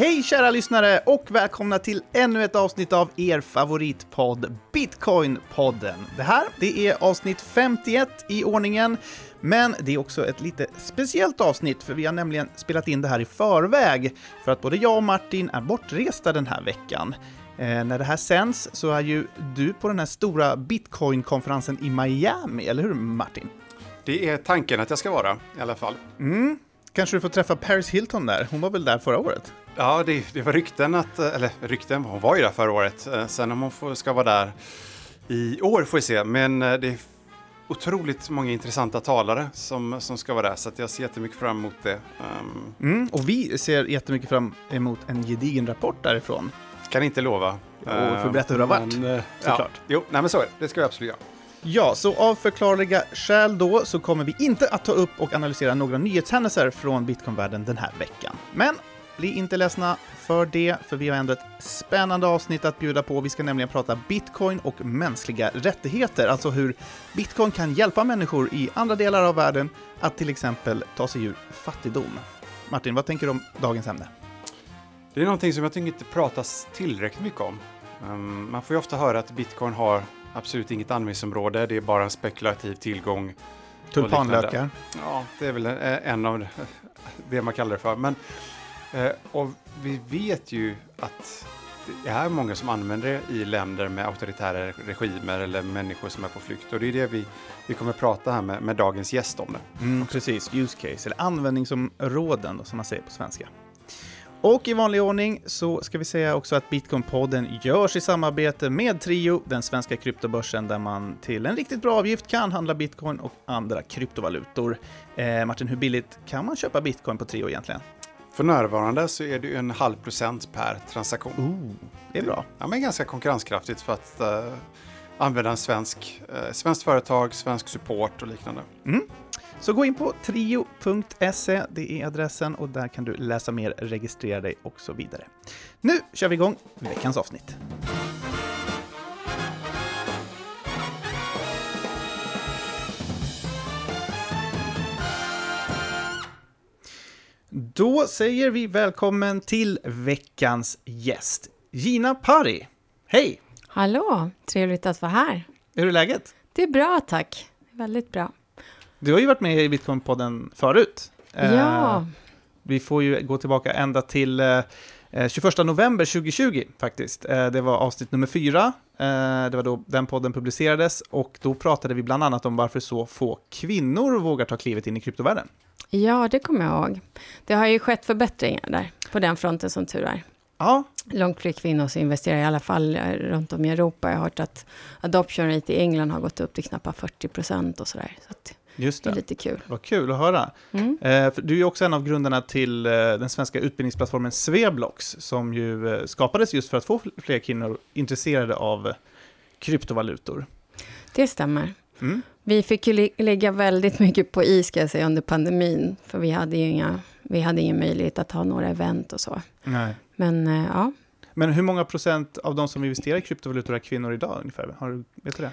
Hej kära lyssnare och välkomna till ännu ett avsnitt av er favoritpodd Bitcoin-podden. Det här, det är avsnitt 51 i ordningen, men det är också ett lite speciellt avsnitt för vi har nämligen spelat in det här i förväg för att både jag och Martin är bortresta den här veckan. Eh, när det här sänds så är ju du på den här stora Bitcoin-konferensen i Miami, eller hur Martin? Det är tanken att jag ska vara i alla fall. Mm. Kanske du får träffa Paris Hilton där? Hon var väl där förra året? Ja, det, det var rykten att, eller rykten, hon var ju där förra året. Eh, sen om hon får, ska vara där i år får vi se, men eh, det är otroligt många intressanta talare som, som ska vara där, så jag ser jättemycket fram emot det. Um, mm, och vi ser jättemycket fram emot en gedigen rapport därifrån. Kan inte lova. Och får eh, berätta hur det har varit, såklart. Ja, jo, nej men så är det. Det ska jag absolut göra. Ja, så av förklarliga skäl då så kommer vi inte att ta upp och analysera några nyhetshändelser från bitcoinvärlden den här veckan. Men bli inte ledsna för det, för vi har ändå ett spännande avsnitt att bjuda på. Vi ska nämligen prata bitcoin och mänskliga rättigheter, alltså hur bitcoin kan hjälpa människor i andra delar av världen att till exempel ta sig ur fattigdom. Martin, vad tänker du om dagens ämne? Det är någonting som jag tycker inte pratas tillräckligt mycket om. Um, man får ju ofta höra att bitcoin har absolut inget användningsområde, det är bara en spekulativ tillgång. Tulpanlökar? Ja, det är väl en av det man kallar det för. Men, eh, och vi vet ju att det är många som använder det i länder med auktoritära regimer eller människor som är på flykt. Och det är det vi, vi kommer prata här med, med dagens gäst om det. Mm, precis, use case, eller användningsområden då, som man säger på svenska. Och i vanlig ordning så ska vi säga också att Bitcoin-podden görs i samarbete med Trio, den svenska kryptobörsen där man till en riktigt bra avgift kan handla bitcoin och andra kryptovalutor. Eh, Martin, hur billigt kan man köpa bitcoin på Trio egentligen? För närvarande så är det en halv procent per transaktion. Oh, det är bra. Ja, men ganska konkurrenskraftigt för att uh, använda en svensk, uh, svenskt företag, svensk support och liknande. Mm. Så gå in på trio.se, det är adressen och där kan du läsa mer, registrera dig och så vidare. Nu kör vi igång veckans avsnitt. Då säger vi välkommen till veckans gäst, Gina Pari. Hej! Hallå, trevligt att vara här. Hur är läget? Det är bra, tack. Väldigt bra. Du har ju varit med i Bitcoin-podden förut. Ja. Eh, vi får ju gå tillbaka ända till eh, 21 eh, november 2020 faktiskt. Eh, det var avsnitt nummer fyra. Eh, det var då den podden publicerades och då pratade vi bland annat om varför så få kvinnor vågar ta klivet in i kryptovärlden. Ja, det kommer jag ihåg. Det har ju skett förbättringar där, på den fronten som tur är. Ja. Långt fler kvinnor som investerar, i alla fall runt om i Europa. Jag har hört att adoption rate i England har gått upp till knappt 40 procent och sådär. Så Just det. det är lite kul. Vad kul att höra. Mm. Eh, du är också en av grundarna till eh, den svenska utbildningsplattformen Sveblox, som ju eh, skapades just för att få fler kvinnor intresserade av kryptovalutor. Det stämmer. Mm. Vi fick ju lägga väldigt mycket på is, ska jag säga, under pandemin, för vi hade ju inga, vi hade ingen möjlighet att ha några event och så. Nej. Men ja. Men hur många procent av de som investerar i kryptovalutor är kvinnor idag ungefär? Har du, vet du det?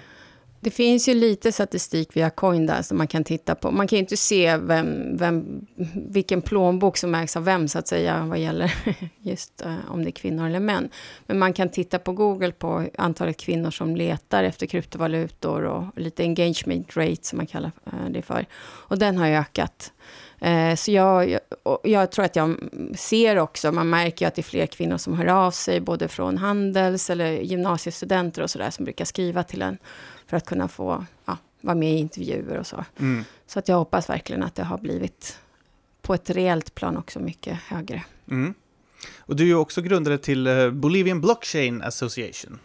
Det finns ju lite statistik via Coin där som man kan titta på. Man kan ju inte se vem, vem, vilken plånbok som ägs av vem, så att säga, vad gäller just uh, om det är kvinnor eller män. Men man kan titta på Google på antalet kvinnor som letar efter kryptovalutor och lite engagement rate, som man kallar eh, det för. Och den har ökat. Uh, så jag, jag, tror att jag ser också, man märker ju att det är fler kvinnor som hör av sig, både från handels eller gymnasiestudenter och sådär, som brukar skriva till en för att kunna få ja, vara med i intervjuer och så. Mm. Så att jag hoppas verkligen att det har blivit på ett reellt plan också mycket högre. Mm. Och du är ju också grundare till eh, Bolivian Blockchain Association.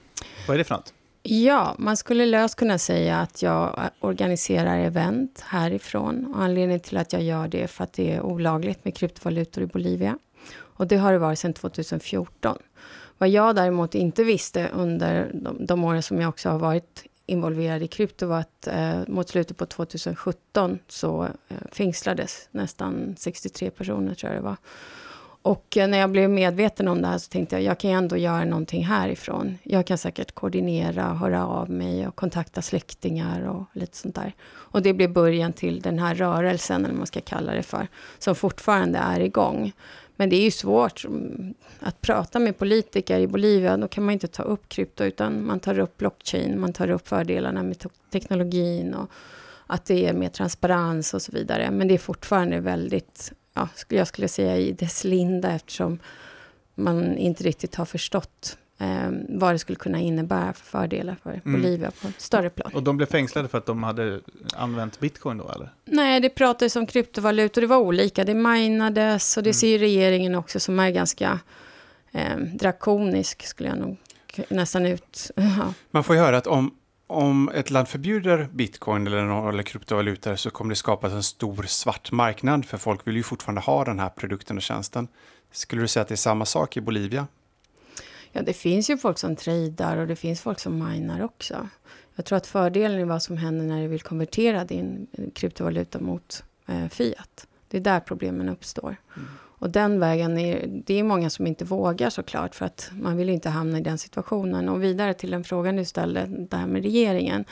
Vad är det för något? Ja, man skulle löst kunna säga att jag organiserar event härifrån. Och anledningen till att jag gör det är för att det är olagligt med kryptovalutor i Bolivia. Och det har det varit sedan 2014. Vad jag däremot inte visste under de, de åren som jag också har varit involverad i krypto var att eh, mot slutet på 2017 så eh, fängslades nästan 63 personer, tror jag det var. Och eh, när jag blev medveten om det här så tänkte jag, jag kan ju ändå göra någonting härifrån. Jag kan säkert koordinera, höra av mig och kontakta släktingar och lite sånt där. Och det blev början till den här rörelsen, eller vad man ska kalla det för, som fortfarande är igång. Men det är ju svårt mm, att prata med politiker i Bolivia. Då kan man inte ta upp krypto, utan man tar upp blockchain, man tar upp fördelarna med teknologin och att det är mer transparens och så vidare. Men det är fortfarande väldigt, ja, jag skulle säga i dess linda eftersom man inte riktigt har förstått eh, vad det skulle kunna innebära för fördelar för mm. Bolivia på ett större plan. Och de blev fängslade för att de hade använt bitcoin då, eller? Nej, det pratades om kryptovalutor, det var olika. Det minades och det mm. ser regeringen också som är ganska eh, drakonisk, skulle jag nog nästan ut. Ja. Man får ju höra att om, om ett land förbjuder bitcoin eller, eller kryptovalutor så kommer det skapas en stor svart marknad för folk vill ju fortfarande ha den här produkten och tjänsten. Skulle du säga att det är samma sak i Bolivia? Ja, det finns ju folk som tradar och det finns folk som minar också. Jag tror att fördelen är vad som händer när du vill konvertera din kryptovaluta mot eh, fiat. Det är där problemen uppstår. Mm. Och den vägen är det är många som inte vågar såklart för att man vill inte hamna i den situationen. Och vidare till den frågan du ställde, det här med regeringen.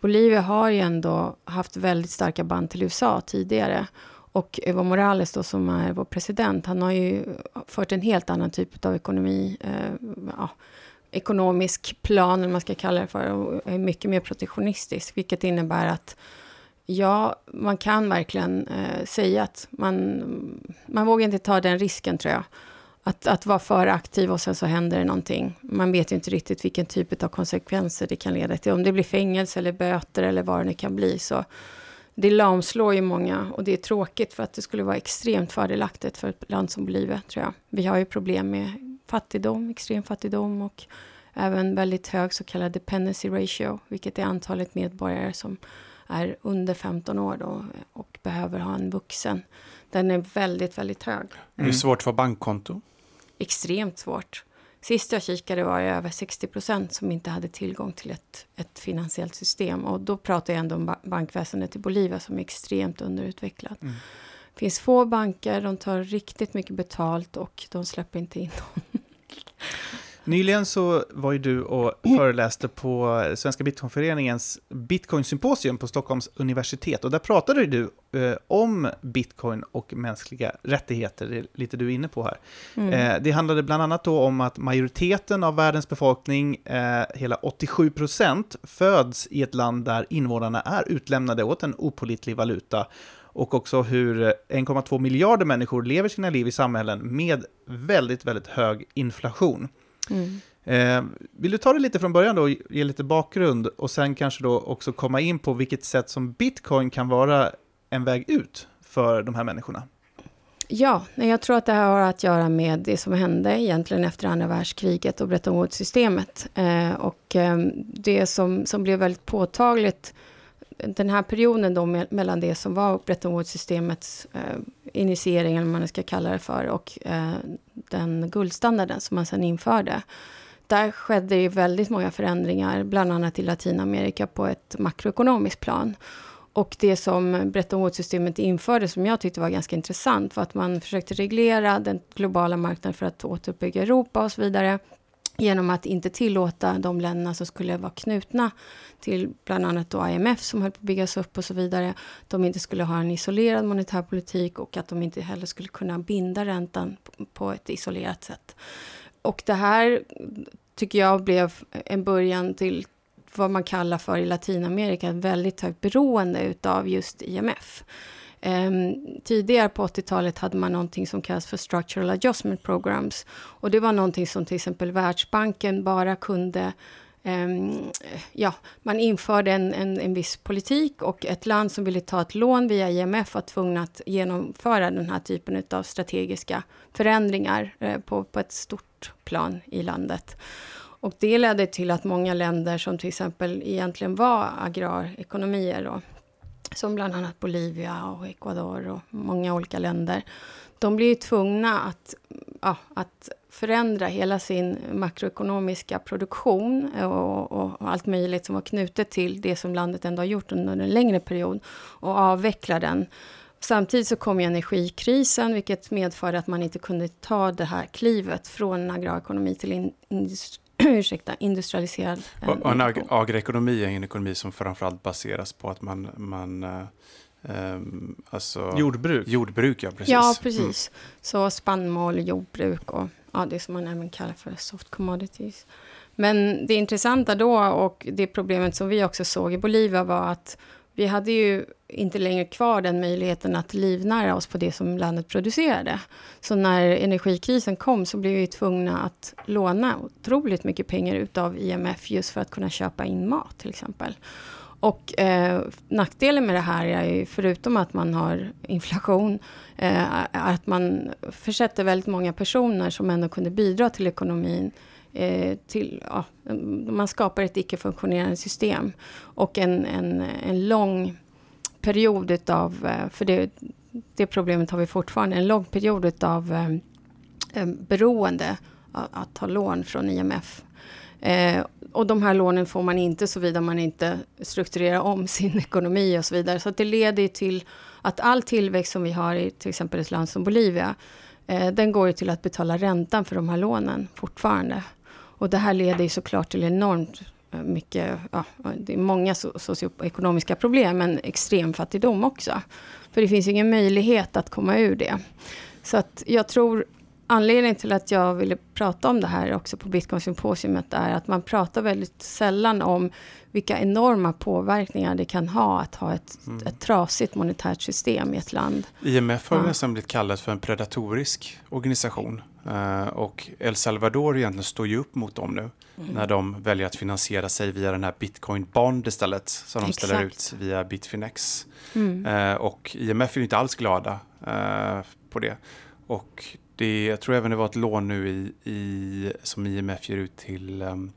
Bolivia har ju ändå haft väldigt starka band till USA tidigare. Och Evo Morales då, som är vår president, han har ju fört en helt annan typ av ekonomi, eh, ja, ekonomisk plan, eller man ska kalla det för, och är mycket mer protektionistisk, vilket innebär att ja, man kan verkligen eh, säga att man, man vågar inte ta den risken, tror jag. Att, att vara för aktiv och sen så händer det någonting. Man vet ju inte riktigt vilken typ av konsekvenser det kan leda till. Om det blir fängelse eller böter eller vad det nu kan bli. Så det lamslår ju många och det är tråkigt för att det skulle vara extremt fördelaktigt för ett land som Bolivia, tror jag. Vi har ju problem med fattigdom, extrem fattigdom och även väldigt hög så kallad dependency ratio, vilket är antalet medborgare som är under 15 år då och behöver ha en vuxen. Den är väldigt, väldigt hög. Mm. Det är svårt få bankkonto. Extremt svårt. Sist jag kikade var det över 60 procent som inte hade tillgång till ett, ett finansiellt system. Och då pratar jag ändå om bankväsendet i Bolivia som är extremt underutvecklat. Mm. Det finns få banker, de tar riktigt mycket betalt och de släpper inte in någon. Nyligen så var ju du och föreläste på Svenska Bitcoinföreningens Bitcoin-symposium på Stockholms universitet. Och där pratade du eh, om bitcoin och mänskliga rättigheter, det är lite du är inne på här. Mm. Eh, det handlade bland annat då om att majoriteten av världens befolkning, eh, hela 87 procent, föds i ett land där invånarna är utlämnade åt en opolitlig valuta och också hur 1,2 miljarder människor lever sina liv i samhällen med väldigt, väldigt hög inflation. Mm. Eh, vill du ta det lite från början då, ge lite bakgrund och sen kanske då också komma in på vilket sätt som bitcoin kan vara en väg ut för de här människorna? Ja, jag tror att det här har att göra med det som hände egentligen efter andra världskriget och Bretton Woods-systemet. Eh, och eh, det som, som blev väldigt påtagligt den här perioden då mellan det som var Bretton Woods-systemets eh, initiering, eller vad man ska kalla det för, och eh, den guldstandarden som man sen införde. Där skedde ju väldigt många förändringar, bland annat i Latinamerika på ett makroekonomiskt plan. Och det som Bretton Woods-systemet införde, som jag tyckte var ganska intressant, var att man försökte reglera den globala marknaden för att återuppbygga Europa och så vidare genom att inte tillåta de länderna som skulle vara knutna till bland annat då IMF som höll på att byggas upp och så vidare. De inte skulle ha en isolerad monetär politik och att de inte heller skulle kunna binda räntan på ett isolerat sätt. Och det här tycker jag blev en början till vad man kallar för i Latinamerika ett väldigt högt beroende utav just IMF. Um, ehm, tidigare på 80-talet hade man någonting som kallas för structural adjustment programs. Och det var någonting som till exempel Världsbanken bara kunde Ehm, ja, man införde en, en, en, viss politik och ett land som ville ta ett lån via IMF var tvungna att genomföra den här typen av strategiska förändringar eh, på, på ett stort plan i landet. Och det ledde till att många länder som till exempel egentligen var agrarekonomier då, som bland annat Bolivia och Ecuador och många olika länder, de blir ju tvungna att, ja, att förändra hela sin makroekonomiska produktion och, och, allt möjligt som var knutet till det som landet ändå har gjort under en längre period och avveckla den. Samtidigt så kom ju energikrisen, vilket medförde att man inte kunde ta det här klivet från agrarekonomi till in, ursäkta, industrialiserad. Och, och en ag agroekonomi är en ekonomi som framförallt baseras på att man, man ehm, alltså, Jordbruk. jordbruk, ja precis. Ja, precis. Så spannmål, jordbruk och ja, det som man även kallar för soft commodities. Men det intressanta då och det problemet som vi också såg i Bolivia var att vi hade ju inte längre kvar den möjligheten att livnära oss på det som landet producerade. Så när energikrisen kom så blev vi tvungna att låna otroligt mycket pengar utav IMF just för att kunna köpa in mat till exempel. Och eh, nackdelen med det här är ju, förutom att man har inflation, eh, att man försätter väldigt många personer som ändå kunde bidra till ekonomin eh, till, ja, man skapar ett icke-funktionerande system. Och en, en, en lång period utav, eh, för det, det problemet har vi fortfarande, en lång period utav eh, eh beroende att, att ta lån från IMF. Eh, och de här lånen får man inte såvida man inte strukturerar om sin ekonomi och så vidare. Så det leder till att all tillväxt som vi har i till exempel ett land som Bolivia, eh, den går ju till att betala räntan för de här lånen fortfarande. Och det här leder ju såklart till enormt eh, mycket, ja, det är många socioekonomiska problem, men extrem fattigdom också. För det finns ingen möjlighet att komma ur det. Så att jag tror anledningen till att jag ville prata om det här också på Bitcoin-symposiumet är att man pratar väldigt sällan om vilka enorma påverkningar det kan ha att ha ett, mm. ett trasigt monetärt system i ett land. IMF har ja. nästan blivit kallat för en predatorisk organisation. Uh, och El Salvador egentligen står ju upp mot dem nu. Mm. När de väljer att finansiera sig via den här Bitcoin Bond istället. Som de Exakt. ställer ut via Bitfinex. Mm. Uh, och IMF är ju inte alls glada uh, på det. Och det, jag tror även det var ett lån nu i, i som IMF ger ut till um,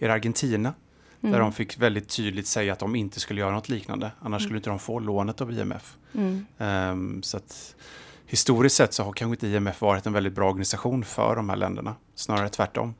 Argentina. Mm. Där de fick väldigt tydligt säga att de inte skulle göra något liknande. Annars mm. skulle inte de få lånet av IMF. Mm. Um, så att, historiskt sett så har kanske inte IMF varit en väldigt bra organisation för de här länderna. Snarare tvärtom.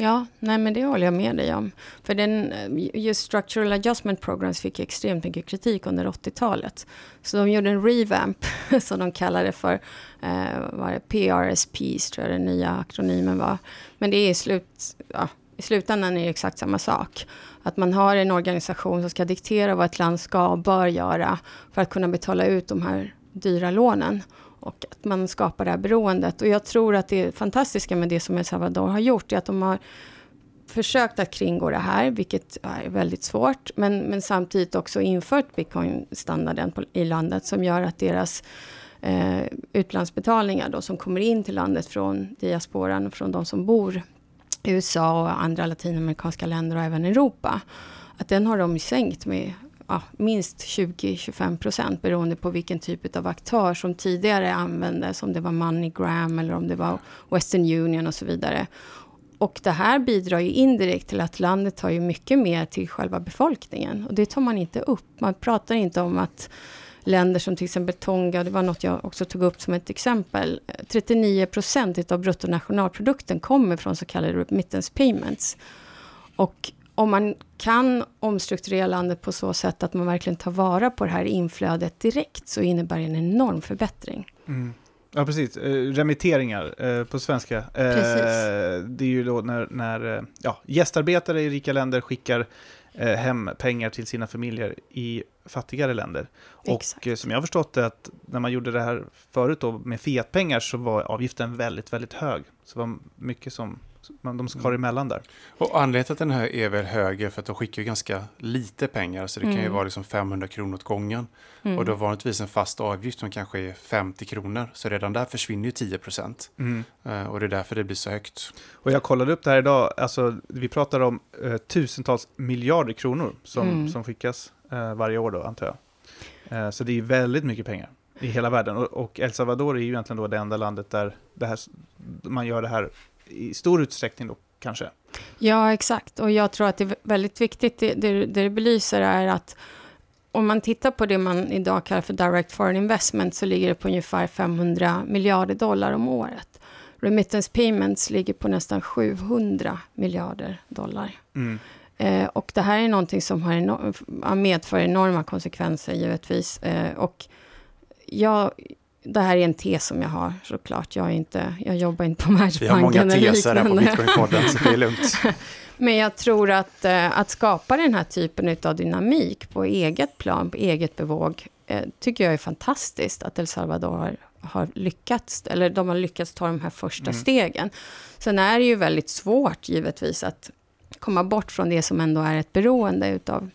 Ja, nej men det håller jag med dig om. För den, eh, just Structural Adjustment Programs fick extremt mycket kritik under 80-talet. Så de gjorde en revamp, som de kallade det för. Eh, var det PRSPs, tror jag den nya akronymen var. Men det är i, slut, ja, i slutändan är det exakt samma sak. Att man har en organisation som ska diktera vad ett land ska och bör göra för att kunna betala ut de här dyra lånen och att man skapar det här beroendet. Och jag tror att det fantastiska med det som El Salvador har gjort är att de har försökt att kringgå det här, vilket är väldigt svårt, men, men samtidigt också infört bitcoin-standarden i landet som gör att deras eh, utlandsbetalningar då, som kommer in till landet från diasporan och från de som bor i USA och andra latinamerikanska länder och även Europa, att den har de sänkt med ja, minst 20-25 procent beroende på vilken typ av aktör som tidigare användes, om det var MoneyGram eller om det var Western Union och så vidare. Och det här bidrar ju indirekt till att landet tar ju mycket mer till själva befolkningen. Och det tar man inte upp. Man pratar inte om att länder som till exempel Tonga, det var något jag också tog upp som ett exempel. 39 procent av bruttonationalprodukten kommer från så kallade remittance payments. Och om man kan omstrukturera landet på så sätt att man verkligen tar vara på det här inflödet direkt så innebär det en enorm förbättring. Mm. Ja, precis. Eh, remitteringar eh, på svenska. Eh, det är ju då när, när ja, gästarbetare i rika länder skickar hem pengar till sina familjer i fattigare länder. Exakt. Och som jag har förstått det, att när man gjorde det här förut då med fiatpengar så var avgiften väldigt, väldigt hög. Så det var mycket som men de skar mm. emellan där. Och anledningen till att den här är väl högre för att de skickar ju ganska lite pengar. Så det mm. kan ju mm. vara liksom 500 kronor åt gången. Mm. Och då vanligtvis en fast avgift som kanske är 50 kronor. Så redan där försvinner ju 10 procent. Mm. Uh, och det är därför det blir så högt. Och jag kollade upp det här idag. Alltså, vi pratar om uh, tusentals miljarder kronor som, mm. som skickas uh, varje år då, antar jag. så det är väldigt mycket pengar i hela världen. Och, och El Salvador är ju egentligen då det enda landet där det här, man gör det här i stor utsträckning då kanske. Ja, exakt. Och jag tror att det är väldigt viktigt, det, det, det belyser är att om man tittar på det man idag kallar för direct foreign investment så ligger det på ungefär 500 miljarder dollar om året. Remittance payments ligger på nästan 700 miljarder dollar. Mm. Eh, och det här är någonting som har enorm, medför enorma konsekvenser givetvis. Eh, och jag, det här är en tes som jag har såklart. Jag, är inte, jag jobbar inte på Världsbanken Vi har många teser här på Bitcoin-podden, så det är lugnt. Men jag tror att, eh, att skapa den här typen av dynamik på eget plan, på eget bevåg, eh, tycker jag är fantastiskt att El Salvador har, har, lyckats, eller de har lyckats ta de här första mm. stegen. Sen är det ju väldigt svårt givetvis att komma bort från det som ändå är ett beroende utav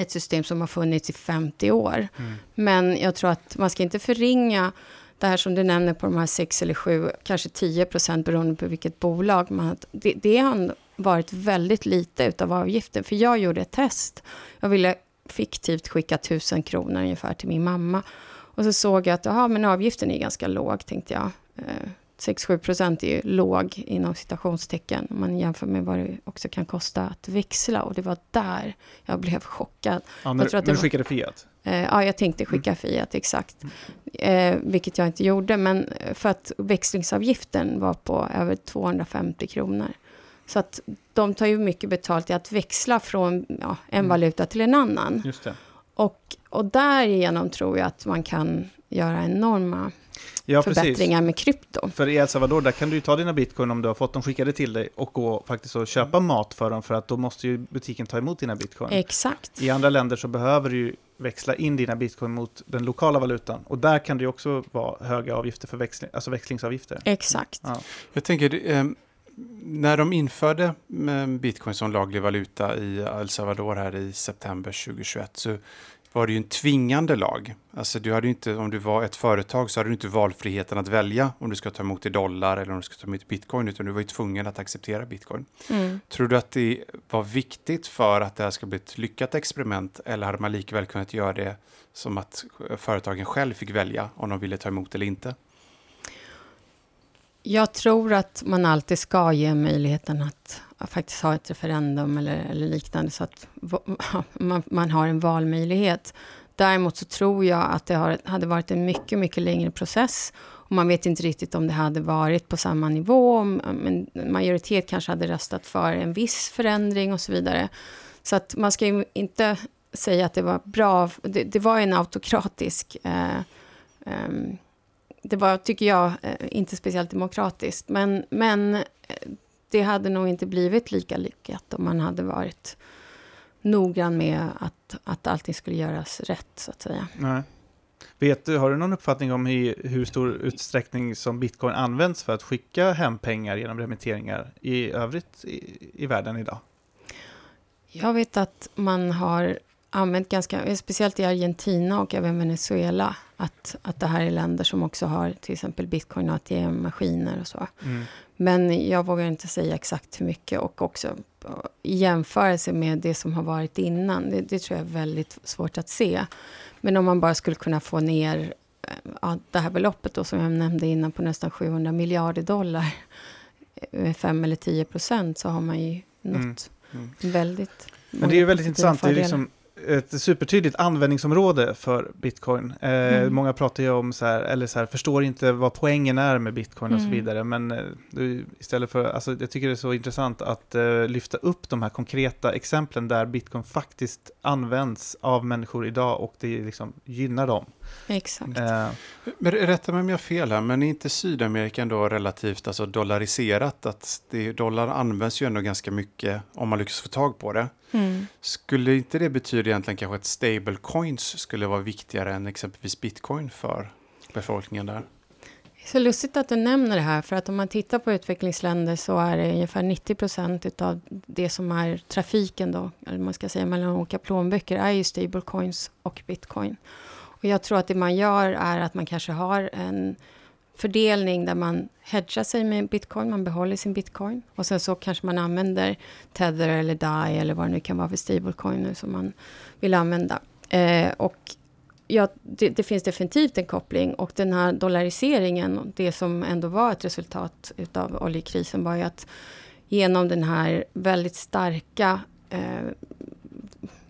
ett system som har funnits i 50 år. Mm. Men jag tror att man ska inte förringa det här som du nämner på de här 6 eller 7, kanske 10 procent beroende på vilket bolag. Man, det, det har varit väldigt lite utav avgiften. För jag gjorde ett test. Jag ville fiktivt skicka 1000 kronor ungefär till min mamma. Och så såg jag att aha, men avgiften är ganska låg, tänkte jag. Eh, 6-7 procent är ju låg inom citationstecken om man jämför med vad det också kan kosta att växla. Och det var där jag blev chockad. Ja, när, jag tror att när du skickade Fiat? Eh, ja, jag tänkte skicka mm. Fiat, exakt. Eh, vilket jag inte gjorde, men för att växlingsavgiften var på över 250 kronor. Så att de tar ju mycket betalt i att växla från ja, en mm. valuta till en annan. Just det. Och, och därigenom tror jag att man kan göra enorma ja, förbättringar precis. med krypto. För i El Salvador, där kan du ju ta dina bitcoin om du har fått dem skickade till dig och gå faktiskt och köpa mm. mat för dem, för att då måste ju butiken ta emot dina bitcoin. Exakt. I andra länder så behöver du ju växla in dina bitcoin mot den lokala valutan. Och där kan det ju också vara höga avgifter för växling, alltså växlingsavgifter. Exakt. Ja. Jag tänker, eh, när de införde eh, bitcoin som laglig valuta i El Salvador här i september 2021 så var det ju en tvingande lag. Alltså du hade inte, om du var ett företag så hade du inte valfriheten att välja om du ska ta emot i dollar eller om du ska ta emot bitcoin, utan du var ju tvungen att acceptera bitcoin. Mm. Tror du att det var viktigt för att det här ska bli ett lyckat experiment eller hade man likväl kunnat göra det som att företagen själv fick välja om de ville ta emot eller inte? Jag tror att man alltid ska ge möjligheten att, faktiskt ha ett referendum eller, eller liknande, så att man, man, har en valmöjlighet. Däremot så tror jag att det har, hade varit en mycket, mycket längre process. Och man vet inte riktigt om det hade varit på samma nivå. Men majoritet kanske hade röstat för en viss förändring och så vidare. Så att man ska ju inte säga att det var bra. Det, det var en autokratisk eh, eh, det var, tycker jag, eh, inte speciellt demokratiskt. Men, men eh, det hade nog inte blivit lika lyckat om man hade varit noggrann med att, att allting skulle göras rätt, så att säga. Nej. Vet du, har du någon uppfattning om i hur stor utsträckning som bitcoin används för att skicka hem pengar genom remitteringar i övrigt i, i världen idag? Jag vet att man har använt ganska, speciellt i Argentina och även Venezuela, att, att det här är länder som också har till exempel bitcoin och ATM-maskiner och så. Mm. Men jag vågar inte säga exakt hur mycket och också i jämförelse med det som har varit innan, det, det tror jag är väldigt svårt att se. Men om man bara skulle kunna få ner eh, ja, det här beloppet då, som jag nämnde innan på nästan 700 miljarder dollar med 5 eller 10 procent så har man ju nått mm. Mm. väldigt Men det är ju väldigt intressant. Det är liksom ett supertydligt användningsområde för bitcoin. Eh, mm. Många pratar ju om så här, eller så här, förstår inte vad poängen är med bitcoin och så mm. vidare. Men eh, istället för, alltså, jag tycker det är så intressant att eh, lyfta upp de här konkreta exemplen där bitcoin faktiskt används av människor idag och det liksom gynnar dem. Exakt. Eh. Men rätta mig om jag har fel här, men är inte Sydamerika ändå relativt alltså dollariserat? Att det, dollar används ju ändå ganska mycket om man lyckas få tag på det. Mm. Skulle inte det betyda egentligen kanske att stablecoins skulle vara viktigare än exempelvis bitcoin för befolkningen där? Det är så lustigt att du nämner det här, för att om man tittar på utvecklingsländer så är det ungefär 90 procent av det som är trafiken då, eller man ska säga mellan olika plånböcker, är ju stablecoins och bitcoin. Och jag tror att det man gör är att man kanske har en fördelning där man hedgar sig med bitcoin, man behåller sin bitcoin. Och sen så kanske man använder Tether eller DAI eller vad det nu kan vara för stablecoin nu som man vill använda. Eh, och ja, det, det, finns definitivt en koppling och den här dollariseringen, det som ändå var ett resultat utav oljekrisen var ju att genom den här väldigt starka eh,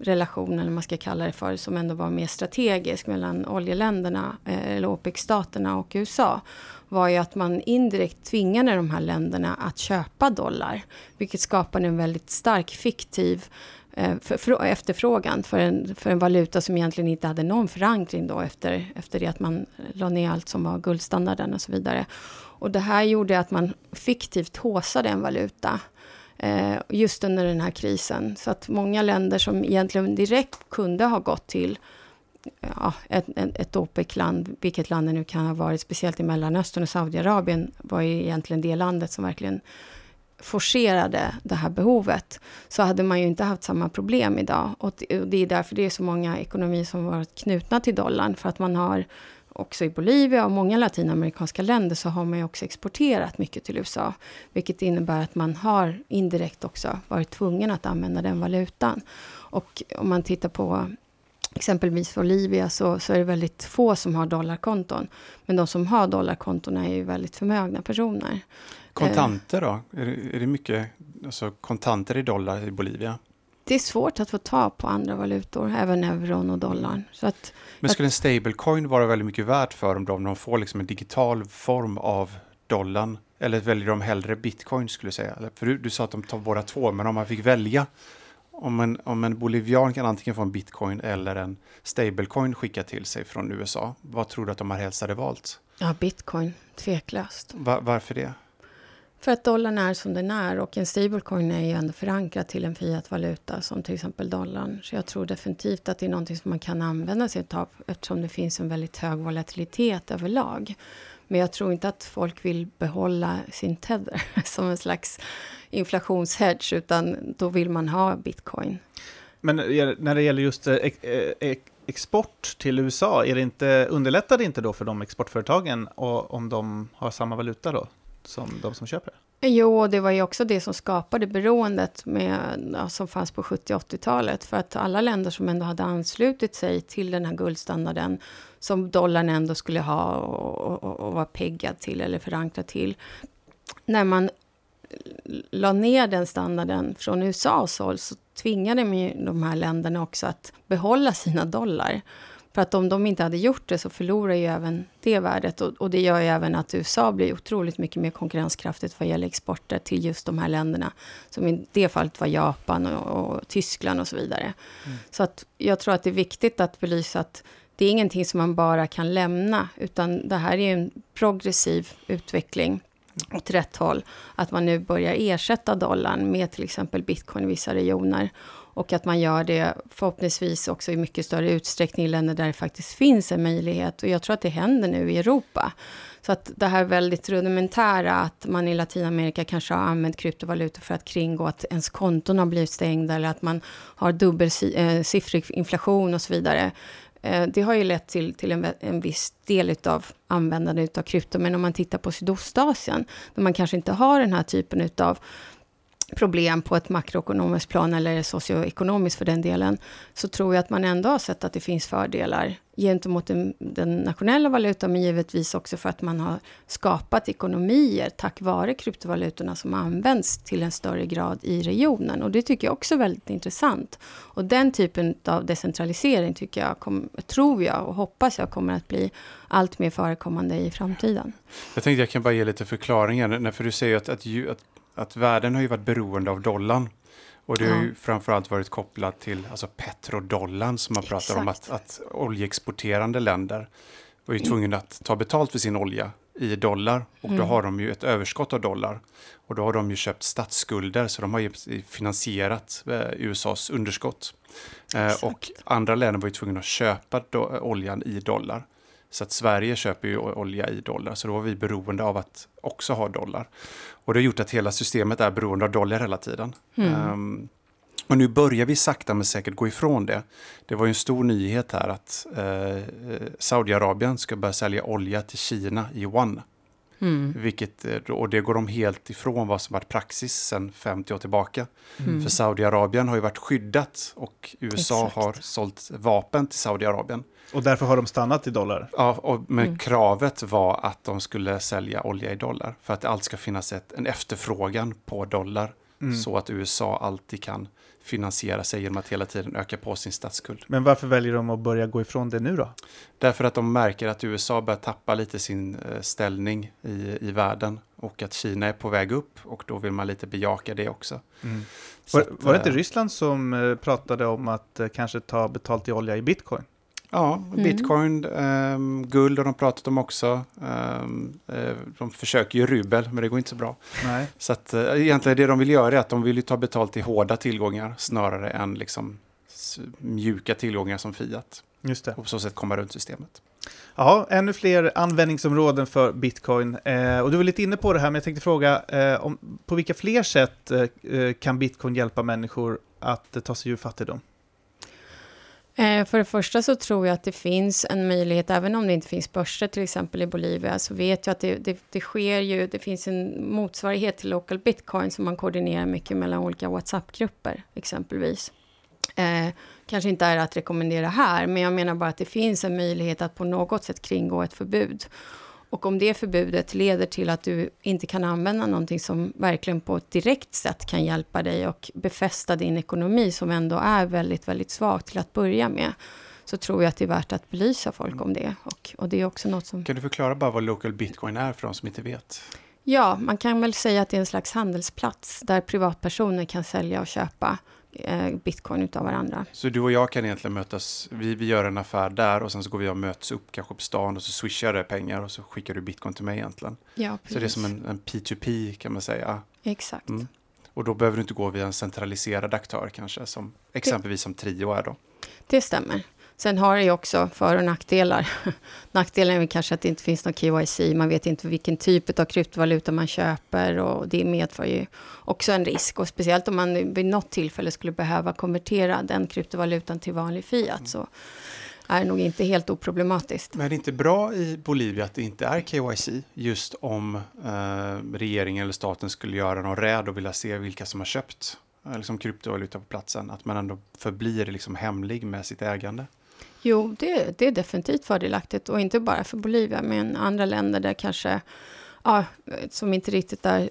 relation, eller man ska kalla det för, som ändå var mer strategisk mellan oljeländerna, eh, eller OPEC-staterna och USA, var ju att man indirekt tvingade de här länderna att köpa dollar, vilket skapade en väldigt stark fiktiv eh, för, för, efterfrågan för en, för en valuta som egentligen inte hade någon förankring då efter, efter det att man la ner allt som var guldstandarden och så vidare. Och det här gjorde att man fiktivt håsade en valuta Eh, just under den här krisen. Så att många länder som egentligen direkt kunde ha gått till ja, ett, ett OPEC-land, vilket land det nu kan ha varit, speciellt i Mellanöstern och Saudiarabien, var ju egentligen det landet som verkligen forcerade det här behovet, så hade man ju inte haft samma problem idag. Och det är därför det är så många ekonomier som varit knutna till dollarn, för att man har också i Bolivia och många latinamerikanska länder så har man ju också exporterat mycket till USA. Vilket innebär att man har indirekt också varit tvungen att använda den valutan. Och om man tittar på exempelvis Bolivia så, så är det väldigt få som har dollarkonton. Men de som har dollarkonton är ju väldigt förmögna personer. Kontanter då? Är det, är det mycket alltså, kontanter i dollar i Bolivia? Det är svårt att få ta på andra valutor, även euron och dollarn. Så att, Men skulle en stablecoin vara väldigt mycket värt för dem då, om de får liksom en digital form av dollarn? Eller väljer de hellre bitcoin skulle du säga? För du, du sa att de tar båda två, men om man fick välja om en, om en bolivian kan antingen få en bitcoin eller en stablecoin skickad till sig från USA, vad tror du att de här helst hade valt? Ja, bitcoin, tveklöst. Va, varför det? För att dollarn är som den är och en stablecoin är ju ändå förankrad till en fiatvaluta som till exempel dollarn. Så jag tror definitivt att det är någonting som man kan använda sig av eftersom det finns en väldigt hög volatilitet överlag. Men jag tror inte att folk vill behålla sin tether som en slags inflationshedge utan då vill man ha bitcoin. Men när det gäller just eh, eh, export till USA, är det inte, underlättar det inte då för de exportföretagen om de har samma valuta då? Som de som köper det? Jo, det var ju också det som skapade beroendet med, som fanns på 70 80-talet. För att alla länder som ändå hade anslutit sig till den här guldstandarden som dollarn ändå skulle ha och, och, och vara peggad till eller förankrad till. När man la ner den standarden från USAs håll så tvingade de här länderna också att behålla sina dollar. För att om de inte hade gjort det så förlorar ju även det värdet. Och, och, det gör ju även att USA blir otroligt mycket mer konkurrenskraftigt vad gäller exporter till just de här länderna. Som i det fallet var Japan och, och Tyskland och så vidare. Mm. Så att jag tror att det är viktigt att belysa att det är ingenting som man bara kan lämna, utan det här är en progressiv utveckling åt rätt håll. Att man nu börjar ersätta dollarn med till exempel bitcoin i vissa regioner. Och att man gör det förhoppningsvis också i mycket större utsträckning i länder där det faktiskt finns en möjlighet. Och jag tror att det händer nu i Europa. Så att det här väldigt rudimentära, att man i Latinamerika kanske har använt kryptovalutor för att kringgå att ens konton har blivit stängda eller att man har dubbelsiffrig eh, inflation och så vidare. Eh, det har ju lett till, till en, en viss del av användandet av krypto, men om man tittar på Sydostasien, där man kanske inte har den här typen av problem på ett makroekonomiskt plan eller socioekonomiskt för den delen, så tror jag att man ändå har sett att det finns fördelar gentemot den, den, nationella valutan, men givetvis också för att man har skapat ekonomier tack vare kryptovalutorna som används till en större grad i regionen. Och det tycker jag också är väldigt intressant. Och den typen av decentralisering tycker jag, kom, tror jag och hoppas jag kommer att bli allt mer förekommande i framtiden. Jag tänkte jag kan bara ge lite förklaringar, för du säger att, att, att att världen har ju varit beroende av dollarn. Och det har ju framförallt varit kopplat till alltså petrodollarn som man pratar om att, att oljeexporterande länder var ju tvungna att ta betalt för sin olja i dollar och mm. då har de ju ett överskott av dollar. Och då har de ju köpt statsskulder så de har ju finansierat eh, USAs underskott. Eh, och andra länder var ju tvungna att köpa do, oljan i dollar. Så att Sverige köper ju olja i dollar, så då var vi beroende av att också ha dollar. Och det har gjort att hela systemet är beroende av dollar hela tiden. Mm. Um, och nu börjar vi sakta men säkert gå ifrån det. Det var ju en stor nyhet här att eh, Saudiarabien ska börja sälja olja till Kina i yuan. Mm. Vilket, eh, och det går de helt ifrån vad som varit praxis sedan 50 år tillbaka. Mm. För Saudiarabien har ju varit skyddat och USA Exakt. har sålt vapen till Saudiarabien. Och därför har de stannat i dollar? Ja, och, men mm. kravet var att de skulle sälja olja i dollar. För att det alltid ska finnas ett, en efterfrågan på dollar. Mm. Så att USA alltid kan finansiera sig genom att hela tiden öka på sin statsskuld. Men varför väljer de att börja gå ifrån det nu då? Därför att de märker att USA börjar tappa lite sin eh, ställning i, i världen och att Kina är på väg upp och då vill man lite bejaka det också. Mm. Var, att, var, det inte eh, Ryssland som eh, pratade om att kanske ta betalt i olja i bitcoin? Ja, mm. bitcoin, um, guld har de pratat om också. Um, de försöker ju rubel, men det går inte så bra. Nej. Så att, uh, egentligen det de vill göra är att de vill ta betalt i hårda tillgångar snarare än liksom mjuka tillgångar som Fiat. Just det. och på så sätt komma runt systemet. Ja, ännu fler användningsområden för bitcoin. Eh, och du var lite inne på det här, men jag tänkte fråga eh, om, på vilka fler sätt eh, kan bitcoin hjälpa människor att eh, ta sig ur fattigdom? Eh, för det första så tror jag att det finns en möjlighet, även om det inte finns börser till exempel i Bolivia, så vet jag att det, det, det sker ju, det finns en motsvarighet till local bitcoin som man koordinerar mycket mellan olika WhatsApp-grupper exempelvis. Eh, kanske inte är att rekommendera här, men jag menar bara att det finns en möjlighet att på något sätt kringgå ett förbud. Och om det förbudet leder till att du inte kan använda någonting som verkligen på ett direkt sätt kan hjälpa dig och befästa din ekonomi som ändå är väldigt, väldigt svag till att börja med, så tror jag att det är värt att belysa folk om det. Och, och det är också något som... Kan du förklara bara vad local bitcoin är för de som inte vet? Ja, man kan väl säga att det är en slags handelsplats där privatpersoner kan sälja och köpa bitcoin utav varandra. Så du och jag kan egentligen mötas, vi, vi gör en affär där och sen så går vi och möts upp kanske på stan och så swishar det pengar och så skickar du bitcoin till mig egentligen. Ja, precis. Så det är som en, en P2P kan man säga. Exakt. Mm. Och då behöver du inte gå via en centraliserad aktör kanske, som exempelvis som Trio är då. Det stämmer. Sen har det ju också för och nackdelar. Nackdelen är väl kanske att det inte finns någon KYC. Man vet inte vilken typ av kryptovaluta man köper och det medför ju också en risk. Och speciellt om man vid något tillfälle skulle behöva konvertera den kryptovalutan till vanlig fiat så är det nog inte helt oproblematiskt. Men är det inte bra i Bolivia att det inte är KYC just om eh, regeringen eller staten skulle göra någon räd och vilja se vilka som har köpt eh, liksom kryptovaluta på platsen? Att man ändå förblir liksom hemlig med sitt ägande? Jo, det, det är definitivt fördelaktigt och inte bara för Bolivia, men andra länder där kanske ja, som inte riktigt är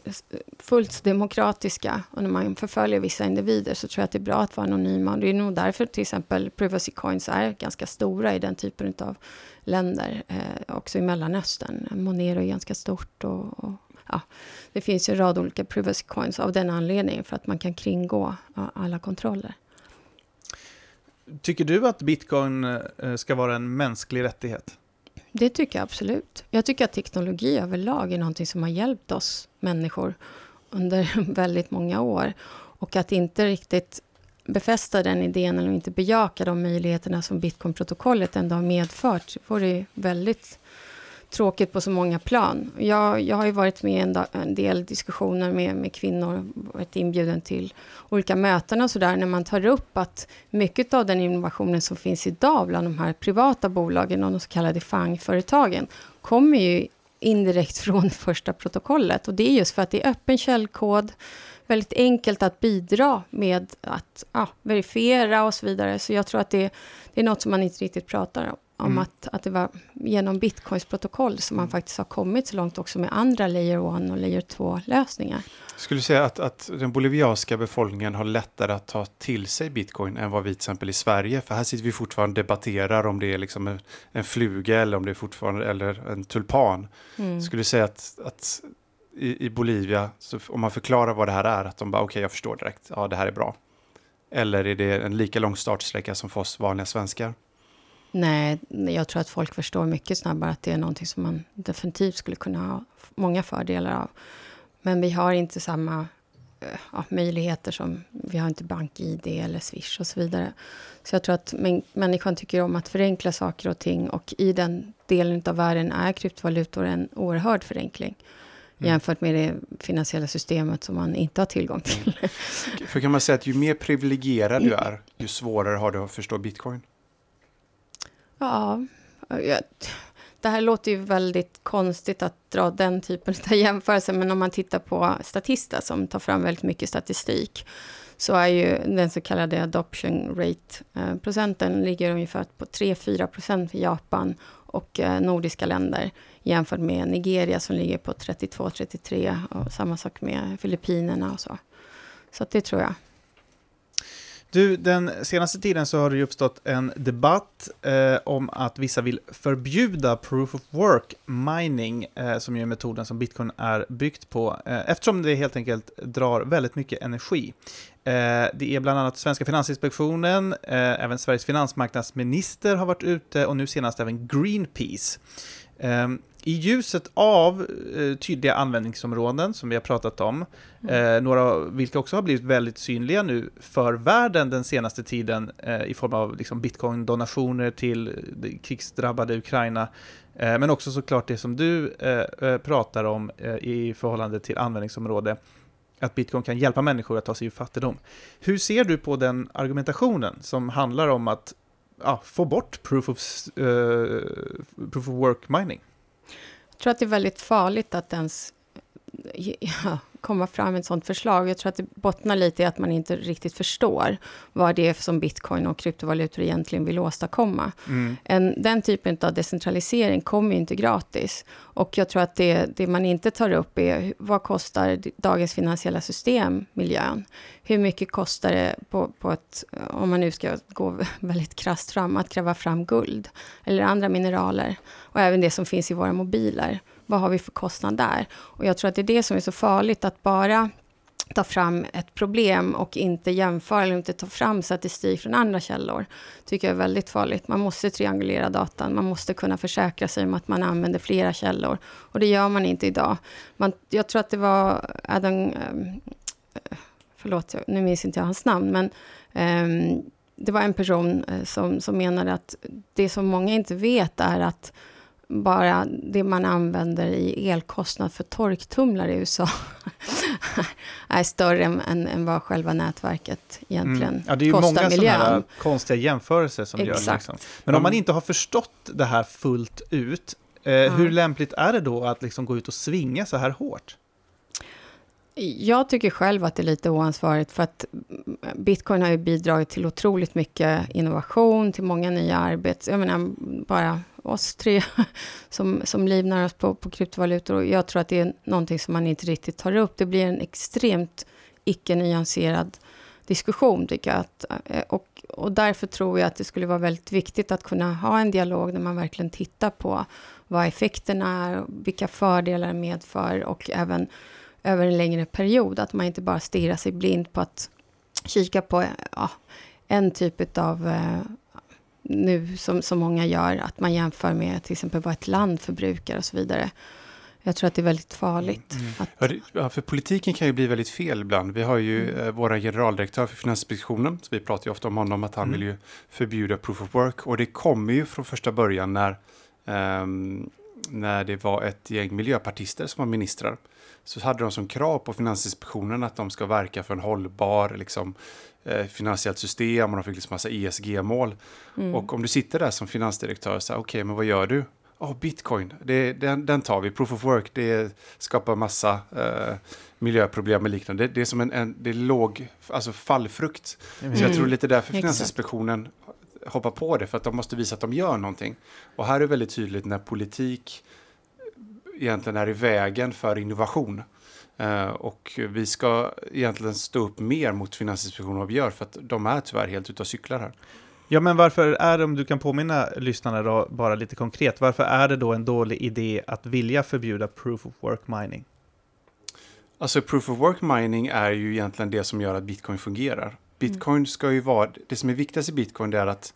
fullt demokratiska och när man förföljer vissa individer så tror jag att det är bra att vara anonyma. Och det är nog därför till exempel privacy coins är ganska stora i den typen av länder, eh, också i Mellanöstern. Monero är ganska stort och, och ja, det finns ju en rad olika privacy coins av den anledningen för att man kan kringgå alla kontroller. Tycker du att bitcoin eh, ska vara en mänsklig rättighet? Det tycker jag absolut. Jag tycker att teknologi överlag är någonting som har hjälpt oss människor under väldigt många år. Och att inte riktigt befästa den idén eller inte bejaka de möjligheterna som bitcoinprotokollet ändå har medfört vore väldigt tråkigt på så många plan. Jag, jag har ju varit med i en, en, del diskussioner med, med kvinnor, varit inbjuden till olika möten och sådär, när man tar upp att mycket av den innovationen som finns idag bland de här privata bolagen och de så kallade FANG-företagen kommer ju indirekt från första protokollet. Och det är just för att det är öppen källkod, väldigt enkelt att bidra med att ja, verifiera och så vidare. Så jag tror att det, det är något som man inte riktigt pratar om om mm. att, att det var genom bitcoins protokoll som man mm. faktiskt har kommit så långt också med andra layer 1 och layer 2-lösningar. Skulle du säga att, att den bolivianska befolkningen har lättare att ta till sig bitcoin än vad vi till exempel i Sverige? För här sitter vi fortfarande och debatterar om det är liksom en, en fluga eller om det är fortfarande eller en tulpan. Mm. Skulle du säga att, att i, i Bolivia, om man förklarar vad det här är, att de bara okej, okay, jag förstår direkt, ja det här är bra. Eller är det en lika lång startsträcka som för oss vanliga svenskar? Nej, jag tror att folk förstår mycket snabbare att det är någonting som man definitivt skulle kunna ha många fördelar av. Men vi har inte samma eh, ja, möjligheter som, vi har inte bank-id eller Swish och så vidare. Så jag tror att människan tycker om att förenkla saker och ting och i den delen av världen är kryptovalutor en oerhörd förenkling. Mm. jämfört med det finansiella systemet som man inte har tillgång till. Mm. För kan man säga att ju mer privilegierad du är, ju svårare har du att förstå bitcoin? Ja, det här låter ju väldigt konstigt att dra den typen av jämförelse, men om man tittar på Statista som tar fram väldigt mycket statistik, så är ju den så kallade adoption rate-procenten eh, ligger ungefär på 3-4 procent för Japan och eh, nordiska länder jämfört med Nigeria som ligger på 32-33 och samma sak med Filippinerna och så. Så det tror jag. Du, den senaste tiden så har det ju uppstått en debatt eh, om att vissa vill förbjuda proof of work mining, eh, som ju är metoden som bitcoin är byggt på, eh, eftersom det helt enkelt drar väldigt mycket energi. Eh, det är bland annat Svenska Finansinspektionen, eh, även Sveriges finansmarknadsminister har varit ute och nu senast även Greenpeace. Um, I ljuset av uh, tydliga användningsområden som vi har pratat om, mm. uh, några vilka också har blivit väldigt synliga nu för världen den senaste tiden uh, i form av liksom, bitcoin-donationer till krigsdrabbade Ukraina, men också såklart det som du pratar om i förhållande till användningsområde, att bitcoin kan hjälpa människor att ta sig ur fattigdom. Hur ser du på den argumentationen som handlar om att ja, få bort proof of, uh, proof of work mining? Jag tror att det är väldigt farligt att ens ja, komma fram med ett sådant förslag. Jag tror att det bottnar lite i att man inte riktigt förstår vad det är som bitcoin och kryptovalutor egentligen vill åstadkomma. Mm. En, den typen av decentralisering kommer inte gratis. Och jag tror att det, det man inte tar upp är vad kostar dagens finansiella system miljön? Hur mycket kostar det på, på ett, om man nu ska gå väldigt krasst fram, att gräva fram guld eller andra mineraler och även det som finns i våra mobiler vad har vi för kostnad där? Och jag tror att det är det som är så farligt, att bara ta fram ett problem och inte jämföra eller inte ta fram statistik från andra källor, tycker jag är väldigt farligt. Man måste triangulera datan, man måste kunna försäkra sig om att man använder flera källor. Och det gör man inte idag. Man, jag tror att det var Adam... Ehm, förlåt, nu minns inte jag hans namn, men um, det var en person eh, som, som menade att det som många inte vet är att bara det man använder i elkostnad för torktumlare i USA är större än, än, än, vad själva nätverket egentligen mm. ja, det är ju kostar många miljön. sådana konstiga jämförelser som Exakt. gör liksom. Men om man inte har förstått det här fullt ut, eh, mm. hur lämpligt är det då att liksom gå ut och svinga så här hårt? Jag tycker själv att det är lite oansvarigt för att bitcoin har ju bidragit till otroligt mycket innovation, till många nya arbets... Jag menar, bara oss tre som, som livnär oss på, på kryptovalutor. Och jag tror att det är någonting som man inte riktigt tar upp. Det blir en extremt icke-nyanserad diskussion, tycker jag. Att, eh, och, och därför tror jag att det skulle vara väldigt viktigt att kunna ha en dialog där man verkligen tittar på vad effekterna är, vilka fördelar det medför och även över en längre period. Att man inte bara stirrar sig blind på att kika på ja, en typ av eh, nu som, som många gör, att man jämför med till exempel vad ett land förbrukar och så vidare. Jag tror att det är väldigt farligt. Mm. Att... Ja, för politiken kan ju bli väldigt fel ibland. Vi har ju mm. eh, våra generaldirektör för Finansinspektionen, så vi pratar ju ofta om honom, att han mm. vill ju förbjuda proof of work. Och det kommer ju från första början när, um, när det var ett gäng miljöpartister som var ministrar. Så hade de som krav på Finansinspektionen att de ska verka för en hållbar liksom, eh, finansiellt system och de fick liksom massa ESG-mål. Mm. Och om du sitter där som finansdirektör, så okej, okay, men vad gör du? Oh, bitcoin, det, den, den tar vi. Proof of work, det skapar massa eh, miljöproblem och liknande. Det, det, är som en, en det är låg, alltså fallfrukt. Mm. Så jag tror lite därför Finansinspektionen hoppar på det, för att de måste visa att de gör någonting. Och här är det väldigt tydligt när politik egentligen är i vägen för innovation. Uh, och vi ska egentligen stå upp mer mot Finansinspektionen än vad vi gör, för att de är tyvärr helt ute och cyklar här. Ja, men varför är det, om du kan påminna lyssnarna då, bara lite konkret, varför är det då en dålig idé att vilja förbjuda proof of work mining? Alltså proof of work mining är ju egentligen det som gör att bitcoin fungerar. Bitcoin mm. ska ju vara, det som är viktigast i bitcoin är att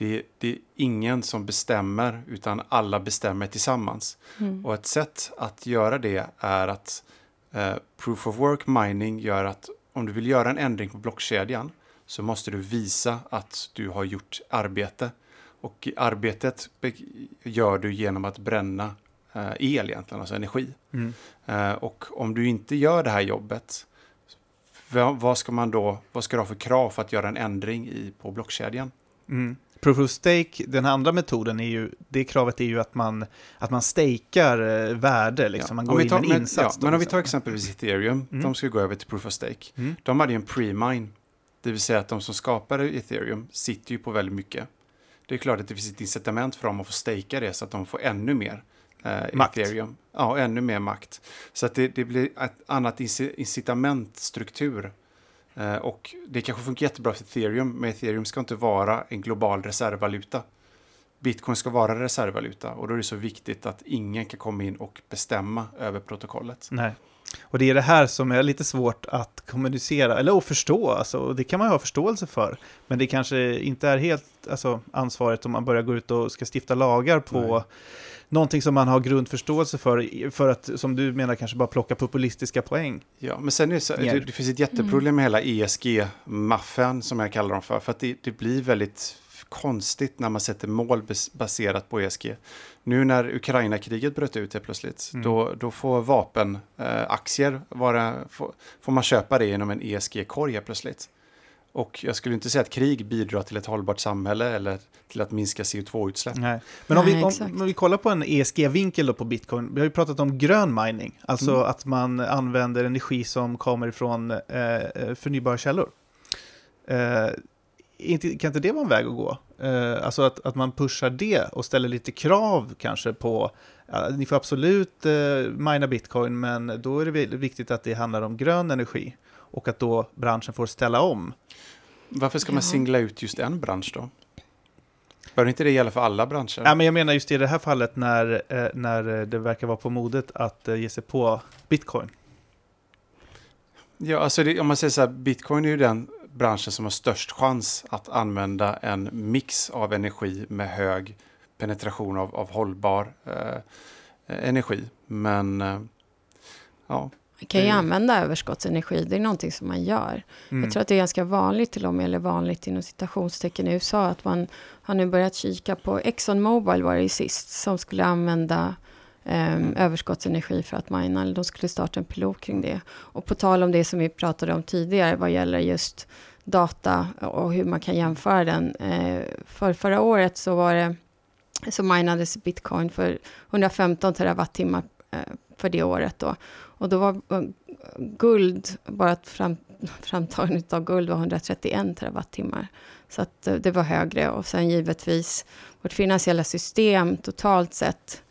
det, det, är ingen som bestämmer, utan alla bestämmer tillsammans. Mm. Och ett sätt att göra det är att eh, proof of work mining gör att om du vill göra en ändring på blockkedjan så måste du visa att du har gjort arbete. Och arbetet gör du genom att bränna eh, el egentligen, alltså energi. Mm. Eh, och om du inte gör det här jobbet, vad ska man då, vad ska du ha för krav för att göra en ändring i, på blockkedjan? Mm. Proof of stake, den andra metoden är ju, det kravet är ju att man, att man stakar eh, värde, liksom. man går in med en insats. Ja, men om vi tar exempelvis ethereum, mm. de ska gå över till proof of stake. Mm. De hade ju en pre-mine, det vill säga att de som skapade ethereum sitter ju på väldigt mycket. Det är klart att det finns ett incitament för dem att få stakea det så att de får ännu mer eh, makt. ethereum. Ja, ännu mer makt. Så att det, det blir ett annat incitamentstruktur och det kanske funkar jättebra för ethereum, men ethereum ska inte vara en global reservvaluta. Bitcoin ska vara reservvaluta och då är det så viktigt att ingen kan komma in och bestämma över protokollet. Nej. Och det är det här som är lite svårt att kommunicera, eller att förstå, alltså, och det kan man ju ha förståelse för. Men det kanske inte är helt alltså, ansvaret om man börjar gå ut och ska stifta lagar på Nej. Någonting som man har grundförståelse för, för att, som du menar, kanske bara plocka populistiska poäng. Ja, men sen är det, så, det, det finns ett jätteproblem med hela ESG-maffen som jag kallar dem för. För att det, det blir väldigt konstigt när man sätter mål bas, baserat på ESG. Nu när Ukraina-kriget bröt ut helt plötsligt, Mm. då, då får vapenaktier eh, aktier vara, får, får man köpa det genom en ESG-korg helt plötsligt. Och jag skulle inte säga att krig bidrar till ett hållbart samhälle eller till att minska CO2-utsläpp. Nej. Men om, Nej, vi, om, om vi kollar på en ESG-vinkel på bitcoin, vi har ju pratat om grön mining, alltså Mm. att man använder energi som kommer ifrån eh, förnybara källor. Eh, inte, kan inte det vara en väg att gå? Eh, alltså att, att man pushar det och ställer lite krav kanske på, ja, ni får absolut eh, mina bitcoin, men då är det vi- viktigt att det handlar om grön energi och att då branschen får ställa om. Varför ska man Ja. singla ut just en bransch då? Bör inte det gälla för alla branscher? Ja, men jag menar just i det här fallet när, eh, när det verkar vara på modet att eh, ge sig på bitcoin. Ja, alltså det, om man säger så här, bitcoin är ju den branschen som har störst chans att använda en mix av energi med hög penetration av, av hållbar eh, energi. Men eh, ja, Man kan ju Det- använda överskottsenergi, det är någonting som man gör. Mm. Jag tror att det är ganska vanligt till och med, eller vanligt inom citationstecken i USA, att man har nu börjat kika på Exxon Mobil var det ju sist, som skulle använda ehm, överskottsenergi för att mina, eller de skulle starta en pilot kring det. Och på tal om det som vi pratade om tidigare, vad gäller just data och hur man kan jämföra den. Eh, för förra året så var det, så minades bitcoin för 115 terawattimmar eh, för det året då. Och då var guld, bara fram, framtagandet av guld var 131 terawattimmar. Så att eh, det var högre och sen givetvis vårt finansiella system totalt sett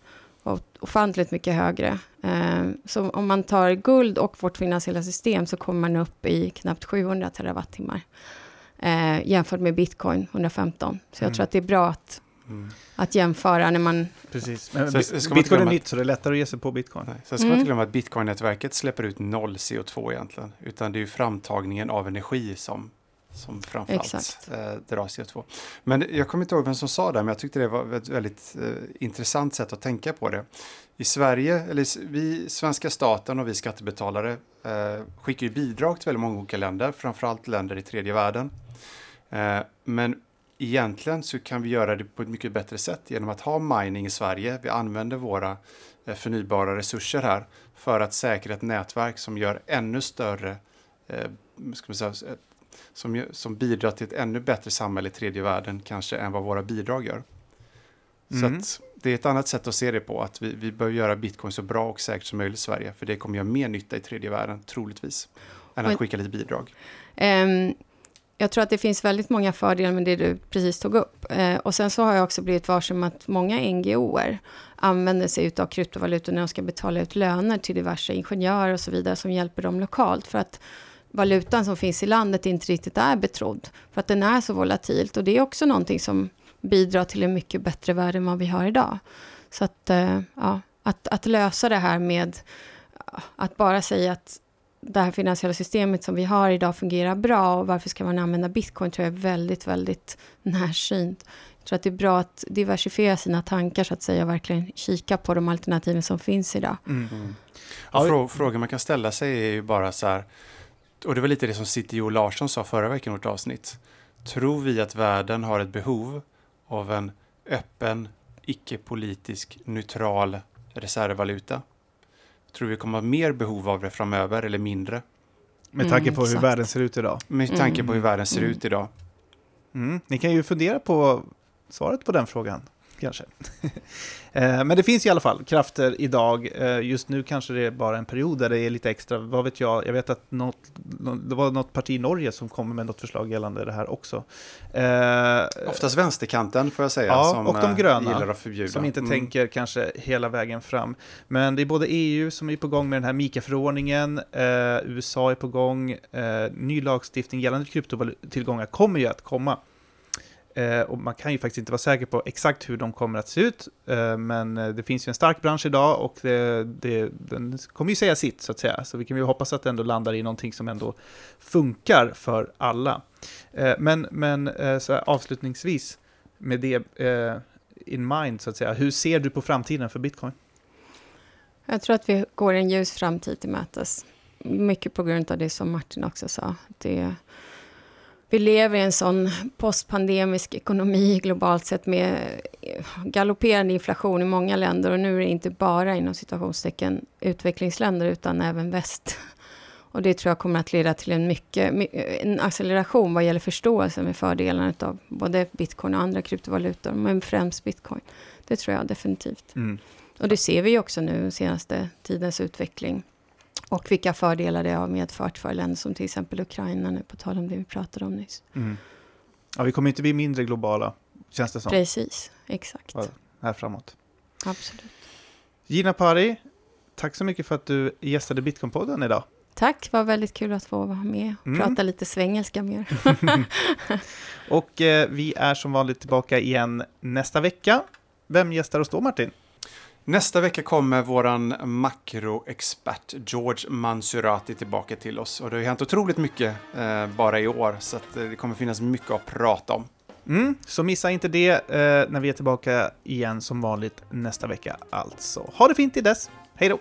var ofantligt mycket högre. Eh, Så om man tar guld och vårt finansiella system så kommer man upp i knappt 700 terawattimmar. Eh, jämfört med bitcoin 115. Så jag Mm. tror att det är bra att, mm. att jämföra när man... Precis. Men man bitcoin är nytt så det är lättare att ge sig på bitcoin. Nej. Sen ska man Mm. inte glömma att bitcoin-nätverket släpper ut noll CO2 egentligen. Utan det är ju framtagningen av energi som, som framförallt Exakt. eh, drar CO2. Men jag kommer inte ihåg vem som sa det, men jag tyckte det var ett väldigt eh, intressant sätt att tänka på det. I Sverige, eller vi, svenska staten och vi skattebetalare eh, skickar ju bidrag till väldigt många olika länder, framförallt länder i tredje världen. Eh, men egentligen så kan vi göra det på ett mycket bättre sätt genom att ha mining i Sverige. Vi använder våra eh, förnybara resurser här för att säkra ett nätverk som gör ännu större, eh, säga, eh, som, som bidrar till ett ännu bättre samhälle i tredje världen kanske än vad våra bidrag gör. Mm. Så det är ett annat sätt att se det på, att vi, vi bör göra bitcoin så bra och säkert som möjligt i Sverige, för det kommer göra mer nytta i tredje världen, troligtvis, än att skicka lite bidrag. Ehm, jag tror att det finns väldigt många fördelar med det du precis tog upp. Eh, och sen så har jag också blivit varse om att många NGOer använder sig av kryptovalutor när de ska betala ut löner till diverse ingenjörer och så vidare som hjälper dem lokalt. För att valutan som finns i landet inte riktigt är betrodd. För att den är så volatilt. Och det är också någonting som bidrar till en mycket bättre värld än vad vi har idag. Så att, eh, ja, att, att lösa det här med att bara säga att det här finansiella systemet som vi har idag fungerar bra och varför ska man använda bitcoin tror jag är väldigt, väldigt närsynt. Jag tror att det är bra att diversifiera sina tankar så att säga och verkligen kika på de alternativen som finns idag. Mm. Ja, frå frågan man kan ställa sig är ju bara så här, och det var lite det som och Larsson sa förra veckan i vårt avsnitt. Tror vi att världen har ett behov av en öppen, icke-politisk, neutral reservvaluta? Tror vi kommer ha mer behov av det framöver eller mindre? Med tanke Mm, på hur exakt. världen ser ut idag. Med tanke på hur Mm. världen ser Mm. ut idag. Mm. Ni kan ju fundera på svaret på den frågan, kanske. Eh, Men det finns i alla fall krafter idag. Eh, Just nu kanske det är bara en period där det är lite extra, vad vet jag. Jag vet att något, nå- det var något parti i Norge som kom med något förslag gällande det här också. Eh, Oftast vänsterkanten får jag säga. Ja, som och de gröna, gillar att förbjuda. Som inte Mm. tänker kanske hela vägen fram. Men det är både EU som är på gång med den här MIKA-förordningen, USA är på gång, ny lagstiftning gällande kryptotillgångar kommer ju att komma. Eh, och man kan ju faktiskt inte vara säker på exakt hur de kommer att se ut, eh, men eh, det finns ju en stark bransch idag och det, det, den kommer ju säga sitt så att säga. Så vi kan ju hoppas att det ändå landar i någonting som ändå funkar för alla. Eh, men men eh, så här, avslutningsvis, med det eh, in mind så att säga, hur ser du på framtiden för bitcoin? Jag tror att vi går en ljus framtid till mötes. Mycket på grund av det som Martin också sa. Det, vi lever i en sån postpandemisk ekonomi globalt sett med galopperande inflation i många länder och nu är det inte bara inom situationstecken utvecklingsländer utan även väst. Och det tror jag kommer att leda till en, mycket, en acceleration vad gäller förståelse med fördelarna av både bitcoin och andra kryptovalutor, men främst bitcoin. Det tror jag definitivt. Mm. Och det ser vi också nu, senaste tidens utveckling. Och vilka fördelar det har medfört för länder som till exempel Ukraina, nu på tal om det vi pratade om nyss. Mm. Ja, vi kommer inte bli mindre globala, känns det som. Precis, exakt. Ja, här framåt. Absolut. Gina Pari, tack så mycket för att du gästade Bitcoin-podden idag. Tack, det var väldigt kul att få vara med och mm. prata lite svengelska mer. och eh, vi är som vanligt tillbaka igen nästa vecka. Vem gästar oss då, Martin? Nästa vecka kommer våran makroexpert George Mansurati tillbaka till oss. Och det har hänt otroligt mycket eh, bara i år, så att, eh, det kommer finnas mycket att prata om. Mm, så missa inte det eh, när vi är tillbaka igen som vanligt nästa vecka alltså. Ha det fint till dess. Hej då!